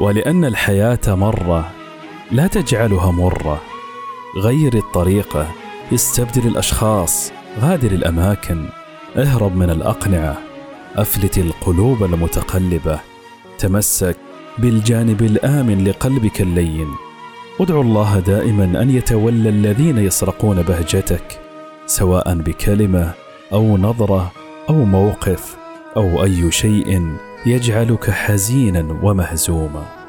ولأن الحياة مرة لا تجعلها مرة. غير الطريقة استبدل الأشخاص غادر الأماكن. اهرب من الأقنعة. أفلت القلوب المتقلبة. تمسك بالجانب الآمن لقلبك اللين. ادعو الله دائما أن يتولى الذين يسرقون بهجتك سواء بكلمة أو نظرة أو موقف أو أي شيء. يجعلك حزينا ومهزوما.